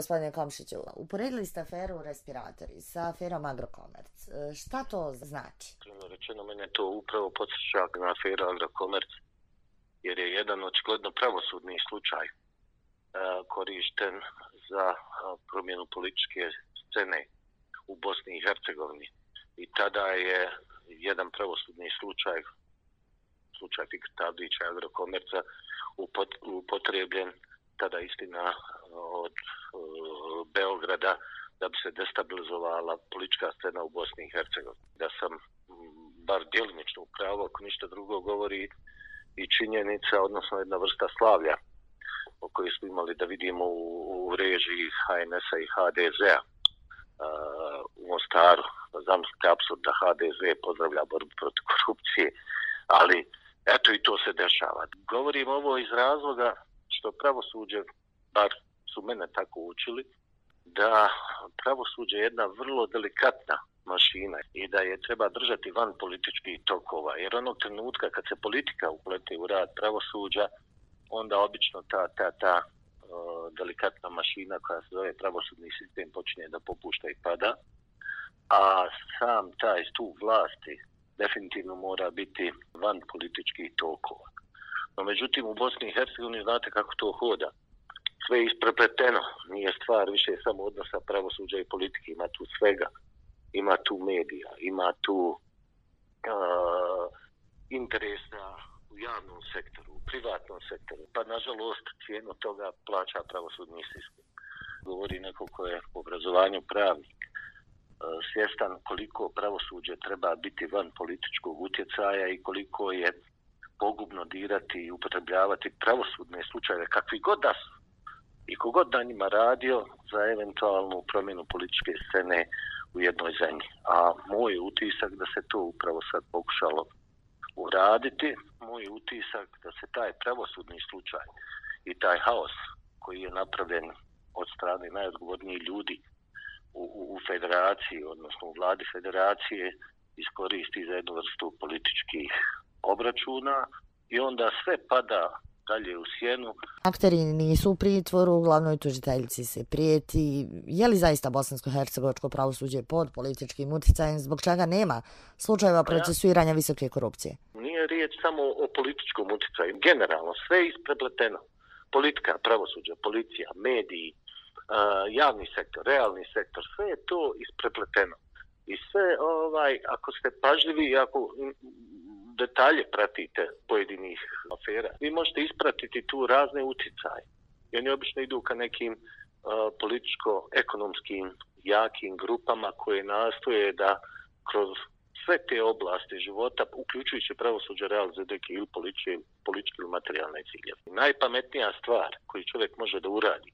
Gospodine Komšiću, uporedili ste aferu respiratori sa aferom Agrokomerc. E, šta to znači? Rečeno, mene to upravo podsjeća na aferu Agrokomerc, jer je jedan očigledno pravosudni slučaj e, korišten za e, promjenu političke scene u Bosni i Hercegovini. I tada je jedan pravosudni slučaj, slučaj Fikr Tavdića Agrokomerca, upotrebljen tada istina od Beograda da bi se destabilizovala politička scena u Bosni i Hercegovini. Da sam mm, bar djelimično upravo, ako ništa drugo govori i činjenica, odnosno jedna vrsta slavlja o kojoj smo imali da vidimo u, u režiji HNS-a i HDZ-a u Mostaru. Pa zamislite apsurd da HDZ pozdravlja borbu protiv korupcije, ali eto i to se dešava. Govorim ovo iz razloga što pravosuđe, bar su mene tako učili, da pravosuđe je jedna vrlo delikatna mašina i da je treba držati van političkih tokova. Jer onog trenutka kad se politika uplete u rad pravosuđa, onda obično ta, ta, ta uh, delikatna mašina koja se zove pravosudni sistem počinje da popušta i pada. A sam taj stup vlasti definitivno mora biti van političkih tokova. No, međutim, u Bosni i Hercegovini znate kako to hoda. Sve je isprepleteno. Nije stvar više samo odnosa pravosuđa i politike. Ima tu svega. Ima tu medija. Ima tu uh, interesa u javnom sektoru, u privatnom sektoru. Pa, nažalost, cijenu toga plaća pravosudni sistem. Govori neko ko je u obrazovanju pravnik e, svjestan koliko pravosuđe treba biti van političkog utjecaja i koliko je pogubno dirati i upotrebljavati pravosudne slučajeve kakvi god da su i kogod na njima radio za eventualnu promjenu političke scene u jednoj zemlji. A moj utisak da se to upravo sad pokušalo uraditi, moj utisak da se taj pravosudni slučaj i taj haos koji je napravljen od strane najodgovornijih ljudi u, u, u federaciji, odnosno u vladi federacije, iskoristi za jednu vrstu političkih obračuna i onda sve pada dalje u sjenu. Akteri nisu u pritvoru, glavnoj tužiteljici se prijeti. Je li zaista bosansko-hercegovačko pravosuđe pod političkim utjecajem, zbog čega nema slučajeva pa procesuiranja visoke korupcije? Nije riječ samo o političkom utjecaju. Generalno, sve je isprebleteno. Politika, pravosuđe, policija, mediji, javni sektor, realni sektor, sve je to isprepleteno. I sve, ovaj, ako ste pažljivi, ako detalje pratite pojedinih afera, vi možete ispratiti tu razne uticaje. I oni obično idu ka nekim uh, političko-ekonomskim jakim grupama koje nastoje da kroz sve te oblasti života, uključujući pravosuđe realizuju neke ili političke, političke ili materijalne cilje. Najpametnija stvar koju čovjek može da uradi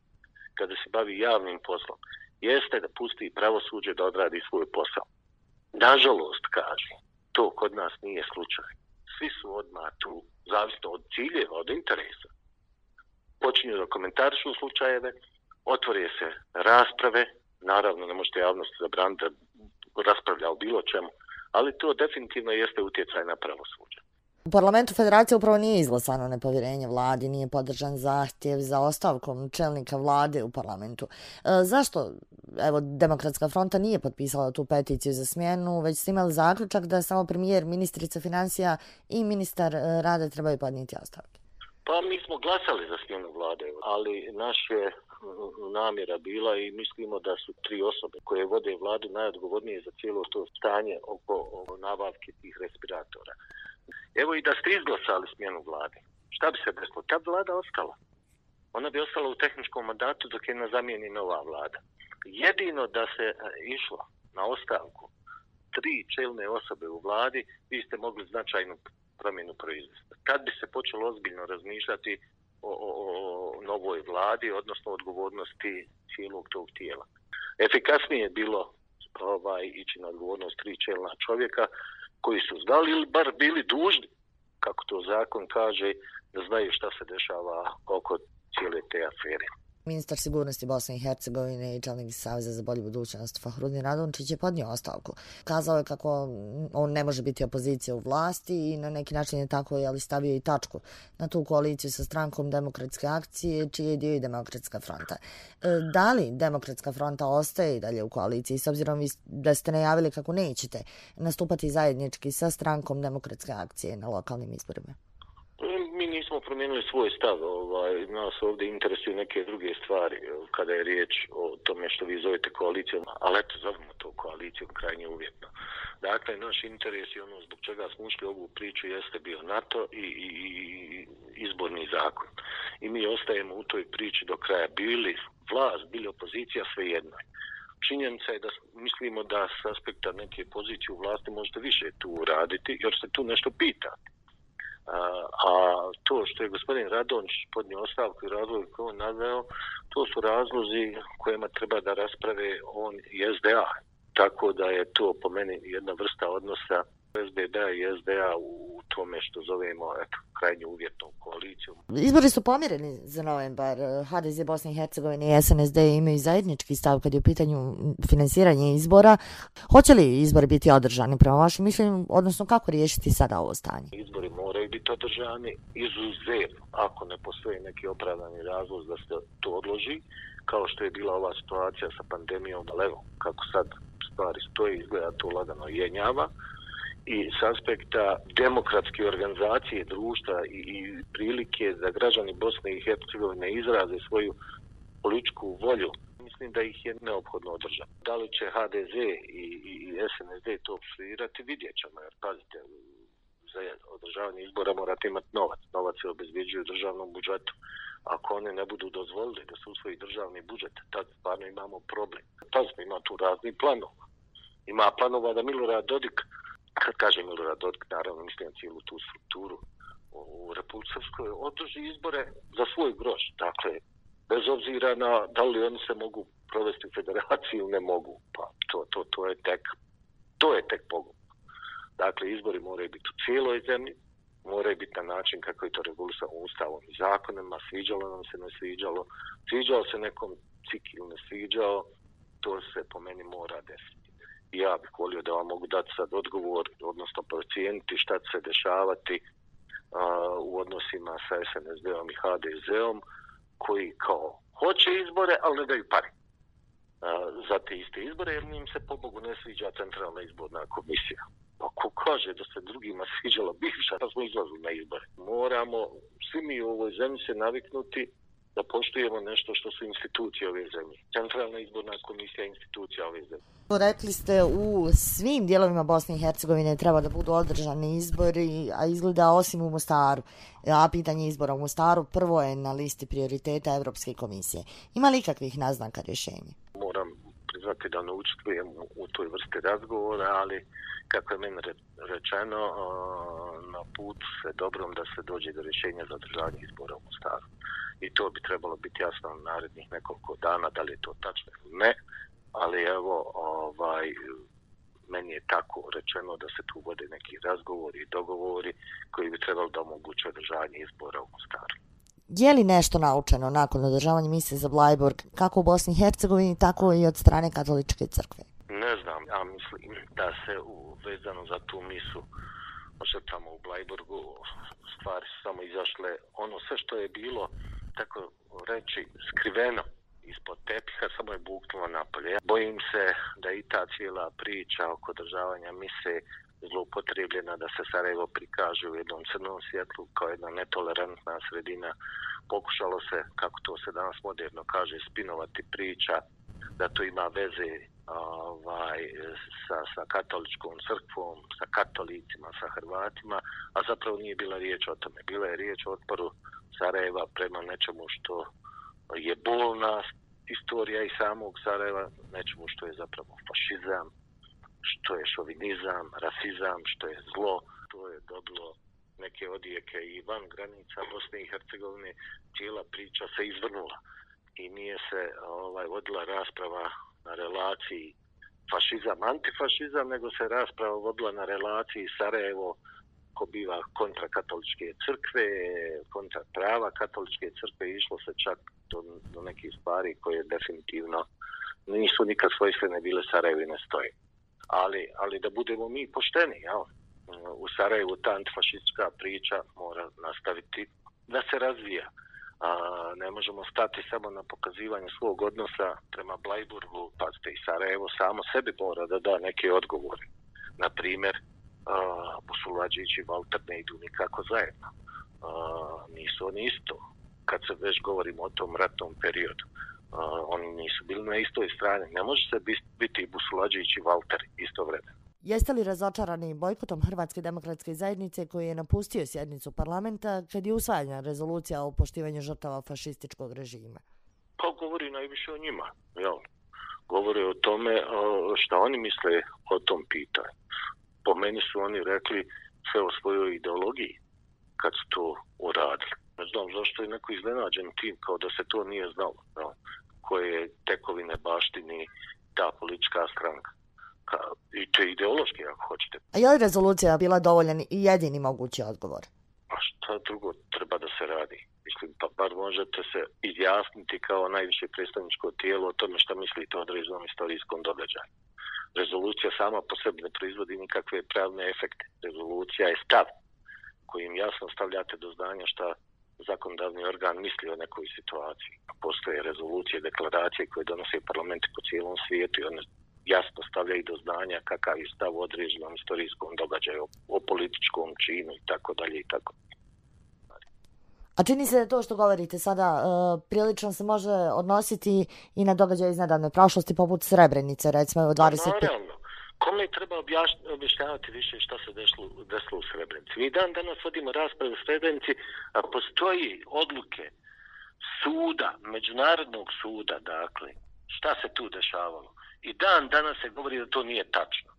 kada se bavi javnim poslom jeste da pusti pravosuđe da odradi svoj posao. Nažalost, kaže, to kod nas nije slučaj. Svi su odmah tu, zavisno od ciljeva, od interesa. Počinju da komentarišu slučajeve, otvore se rasprave, naravno ne možete javnost zabraniti da raspravlja o bilo čemu, ali to definitivno jeste utjecaj na pravosuđe. U parlamentu federacije upravo nije izglasano nepovjerenje vladi, nije podržan zahtjev za ostavkom čelnika vlade u parlamentu. E, zašto evo, Demokratska fronta nije potpisala tu peticiju za smjenu, već ste imali zaključak da samo premijer, ministrica financija i ministar e, rada rade trebaju podnijeti ostavke? Pa mi smo glasali za smjenu vlade, ali naš je mm, namjera bila i mislimo da su tri osobe koje vode vladu najodgovornije za cijelo to stanje oko, oko nabavke tih respiratora. Evo i da ste izglasali smjenu vlade. Šta bi se desilo? Ta vlada ostala. Ona bi ostala u tehničkom mandatu dok je na zamijeni nova vlada. Jedino da se e, išlo na ostavku tri čelne osobe u vladi, vi ste mogli značajnu promjenu proizvesti. Kad bi se počelo ozbiljno razmišljati o, o, o novoj vladi, odnosno odgovornosti cijelog tog tijela. Efikasnije je bilo ovaj, ići na odgovornost tri čelna čovjeka, koji su znali ili bar bili dužni, kako to zakon kaže, da znaju šta se dešava oko cijele te afere. Ministar sigurnosti Bosne i Hercegovine i čelnik Saveza za bolju budućnost Fahrudin Radončić je podnio ostavku. Kazao je kako on ne može biti opozicija u vlasti i na neki način je tako je ali stavio i tačku na tu koaliciju sa strankom demokratske akcije čiji je dio i demokratska fronta. E, da li demokratska fronta ostaje i dalje u koaliciji s obzirom da ste najavili kako nećete nastupati zajednički sa strankom demokratske akcije na lokalnim izborima? Promijenili svoj stav, ovaj, nas ovdje interesuju neke druge stvari kada je riječ o tome što vi zovete koalicijom, ali eto zovemo to koalicijom krajnje uvjetno. Dakle, naš interes i ono zbog čega smo ušli ovu priču jeste bio NATO i, i, i izborni zakon. I mi ostajemo u toj priči do kraja bili vlast, bili opozicija, sve jedno. Činjenica je da mislimo da s aspekta neke pozicije u vlasti možete više tu uraditi, jer se tu nešto pita. A to što je gospodin Radonč podnio ostavku i razlog koji on naveo, to su razlozi kojima treba da rasprave on i SDA. Tako da je to po meni jedna vrsta odnosa SBD i SDA u tome što zovemo eto, krajnje uvjetnom koalicijom. Izbori su pomireni za novembar. HDZ Bosne i Hercegovine i SNSD imaju zajednički stav kad je u pitanju finansiranje izbora. Hoće li izbori biti održani prema vašem mišljenju, odnosno kako riješiti sada ovo stanje? Izbori moraju biti održani izuzet ako ne postoji neki opravdani razlog da se to odloži, kao što je bila ova situacija sa pandemijom, ali evo, kako sad stvari stoji, izgleda to lagano jenjava i s aspekta demokratske organizacije društva i, i prilike da građani Bosne i Hercegovine izraze svoju političku volju, mislim da ih je neophodno održati. Da li će HDZ i, i, i SNSD to obsvirati, vidjet ćemo, jer pazite, za održavanje izbora morate imati novac. Novac se obezbjeđuje u državnom budžetu. Ako one ne budu dozvolili da se usvoji državni budžet, tad stvarno imamo problem. Pazite, ima tu razni planova. Ima planova da Milorad Dodik kad kažem Milorad Dodik, naravno mislim cijelu tu strukturu u Republike Srpskoj, održi izbore za svoj groš. Dakle, bez obzira na da li oni se mogu provesti u federaciju, ne mogu. Pa to, to, to je tek, to je tek pogod. Dakle, izbori moraju biti u cijeloj zemlji, moraju biti na način kako je to regulisano ustavom i zakonima, sviđalo nam se, ne sviđalo, sviđalo se nekom cik ili ne sviđao, to se po meni mora desiti ja bih volio da vam mogu dati sad odgovor, odnosno procijeniti šta će se dešavati a, u odnosima sa SNSD-om i HDZ-om, koji kao hoće izbore, ali ne daju pare a, za te iste izbore, jer njim se pobogu ne sviđa centralna izborna komisija. Pa ko kaže da se drugima sviđalo bivša, da smo izlazili na izbore. Moramo svi mi u ovoj zemlji se naviknuti da poštujemo nešto što su institucije ove zemlje. Centralna izborna komisija je institucija ove zemlje. Rekli ste u svim dijelovima Bosne i Hercegovine treba da budu održani izbori, a izgleda osim u Mostaru. A pitanje izbora u Mostaru prvo je na listi prioriteta Evropske komisije. Ima li ikakvih naznaka rješenja? Moram priznati da ne učestvujem u toj vrsti razgovora, ali kako je meni rečeno, na put se dobrom da se dođe do rješenja za održavanje izbora u Mostaru i to bi trebalo biti jasno narednih nekoliko dana, da li je to tačno ili ne, ali evo, ovaj, meni je tako rečeno da se tu vode neki razgovori i dogovori koji bi trebalo da omoguće održavanje izbora u Mostaru. Je li nešto naučeno nakon održavanja mise za Blajborg, kako u Bosni i Hercegovini, tako i od strane katoličke crkve? Ne znam, ja mislim da se vezano za tu misu ošetamo u Blajburgu stvari su samo izašle, ono sve što je bilo tako reći, skriveno ispod tepiha, samo je buknulo napolje. Bojim se da i ta cijela priča oko državanja mise zloupotrebljena da se Sarajevo prikaže u jednom crnom svjetlu kao jedna netolerantna sredina. Pokušalo se, kako to se danas moderno kaže, spinovati priča da to ima veze ovaj, sa, sa katoličkom crkvom, sa katolicima, sa Hrvatima, a zapravo nije bila riječ o tome. Bila je riječ o otporu Sarajeva prema nečemu što je bolna istorija i samog Sarajeva, nečemu što je zapravo fašizam, što je šovinizam, rasizam, što je zlo. To je dobilo neke odijeke i van granica Bosne i Hercegovine. Cijela priča se izvrnula i nije se ovaj vodila rasprava na relaciji fašizam, antifašizam, nego se rasprava vodila na relaciji Sarajevo, ko biva kontra katoličke crkve, kontra prava katoličke crkve, išlo se čak do, do nekih stvari koje definitivno nisu nikad svojstvene bile Sarajevo i ne stoje. Ali, ali da budemo mi pošteni, jel? u Sarajevu ta antifašistička priča mora nastaviti da se razvija. A, ne možemo stati samo na pokazivanje svog odnosa prema Blajburgu, pa ste i Sarajevo samo sebi mora da da neke odgovore. Na primjer, Busulađić i Valter ne idu nikako zajedno. A, nisu oni isto. Kad se već govorimo o tom ratnom periodu, a, oni nisu bili na istoj strani. Ne može se biti Busulađić i Valter isto vremena. Jeste li razočarani bojkotom Hrvatske demokratske zajednice koji je napustio sjednicu parlamenta kad je usvajanja rezolucija o poštivanju žrtava fašističkog režima? Pa govori najviše o njima. Jel? Govori o tome šta oni misle o tom pitanju. Po meni su oni rekli sve o svojoj ideologiji kad su to uradili. Ne znam zašto je neko iznenađen tim kao da se to nije znalo. Jel? Koje tekovine baštini ta politička stranka i to je ideološki, ako hoćete. A je li rezolucija bila dovoljan i jedini mogući odgovor? A šta drugo treba da se radi? Mislim, pa bar možete se izjasniti kao najviše predstavničko tijelo o tome šta mislite o određenom istorijskom događaju. Rezolucija sama po sebi ne proizvodi nikakve pravne efekte. Rezolucija je stav kojim jasno stavljate do znanja šta zakonodavni organ misli o nekoj situaciji. Postoje rezolucije, deklaracije koje donose parlamenti po cijelom svijetu i one jasno stavljaju do znanja kakav je stav u određenom istorijskom događaju, o, političkom činu i tako dalje i tako. A čini se da to što govorite sada uh, prilično se može odnositi i na događaje iz nedavne prošlosti poput Srebrenice, recimo u 25. Pa, naravno. Kome treba objašnjavati više šta se desilo, desilo u Srebrenici? Mi dan danas vodimo raspravu u Srebrenici, a postoji odluke suda, međunarodnog suda, dakle, šta se tu dešavalo. I dan danas se govori da to nije tačno.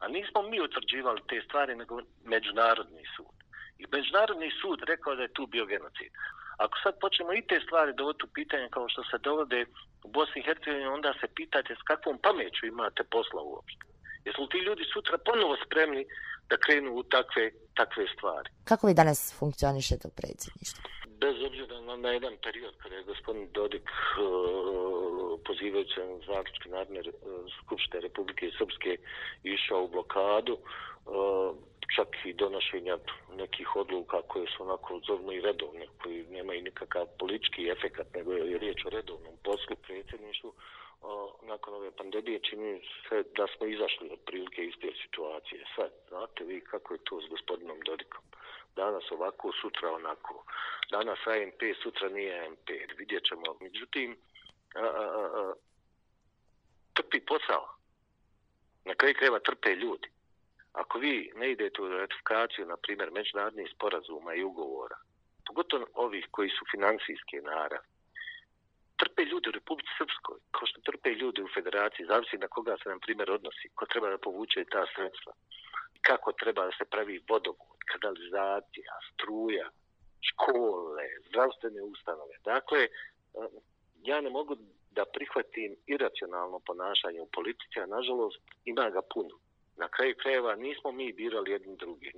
A nismo mi utvrđivali te stvari, nego Međunarodni sud. I Međunarodni sud rekao da je tu bio genocid. Ako sad počnemo i te stvari dovoditi u pitanje kao što se dovode u Bosni i Hercegovini, onda se pitate s kakvom pameću imate posla uopšte. Jesu li ti ljudi sutra ponovo spremni da krenu u takve, takve stvari? Kako vi danas funkcionišete u predsjedništvu? Bez obzira na, na jedan period kada je gospodin Dodik uh, pozivajući se na zaključke Narodne skupšte Republike Srpske išao u blokadu, e, čak i donošenja nekih odluka koje su onako zovno i redovne, koji nemaju nikakav politički efekt, nego je riječ o redovnom poslu predsjedništvu, nakon ove pandemije čini se da smo izašli od prilike iz te situacije. Sad, znate vi kako je to s gospodinom Dodikom? Danas ovako, sutra onako. Danas AMP, sutra nije AMP. Vidjet ćemo. Međutim, a, a, a, trpi posao. Na kraju kreva trpe ljudi. Ako vi ne idete u ratifikaciju, na primjer, međunarodnih sporazuma i ugovora, pogotovo ovih koji su financijske narav, trpe ljudi u Republici Srpskoj, kao što trpe ljudi u federaciji, zavisi na koga se, nam primjer, odnosi, ko treba da povuče ta sredstva, kako treba da se pravi vodovod, kanalizacija, struja, škole, zdravstvene ustanove. Dakle, e, ja ne mogu da prihvatim iracionalno ponašanje u politici, a nažalost ima ga puno. Na kraju krajeva nismo mi birali jedni drugi.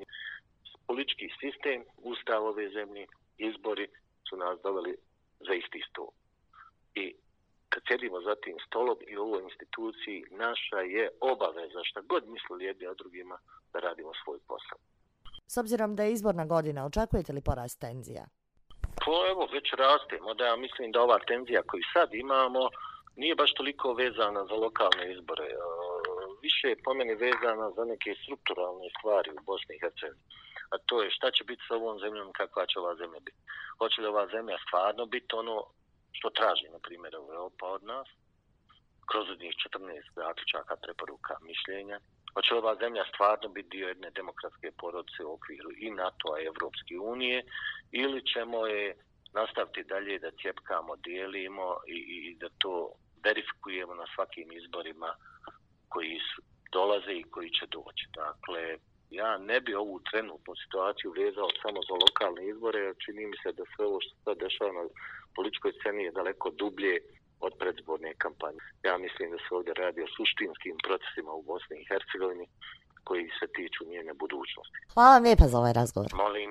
Politički sistem, ustav ove zemlje, izbori su nas doveli za isti stol. I kad sjedimo za tim stolom i u ovoj instituciji, naša je obaveza šta god mislili jedni od drugima da radimo svoj posao. S obzirom da je izborna godina, očekujete li porast tenzija? Pa evo, već rastemo, da ja mislim da ova tenzija koju sad imamo nije baš toliko vezana za lokalne izbore. Više je po meni vezana za neke strukturalne stvari u Bosni i Hercegovini. A to je šta će biti sa ovom zemljom, kakva će ova zemlja biti. Hoće li ova zemlja stvarno biti ono što traži, na primjer, Europa od nas, kroz njih 14 zaključaka, preporuka, mišljenja, Hoće ova zemlja stvarno biti dio jedne demokratske porodice u okviru i NATO-a i Evropske unije ili ćemo je nastaviti dalje da cjepkamo, dijelimo i, i da to verifikujemo na svakim izborima koji su, dolaze i koji će doći. Dakle, ja ne bi ovu trenutnu situaciju vezao samo za lokalne izbore, čini mi se da sve ovo što se dešava na političkoj sceni je daleko dublje od predzborne kampanje. Ja mislim da se ovdje radi o suštinskim procesima u Bosni i Hercegovini koji se tiču njene budućnosti. Hvala vam lijepa za ovaj razgovor. Molim.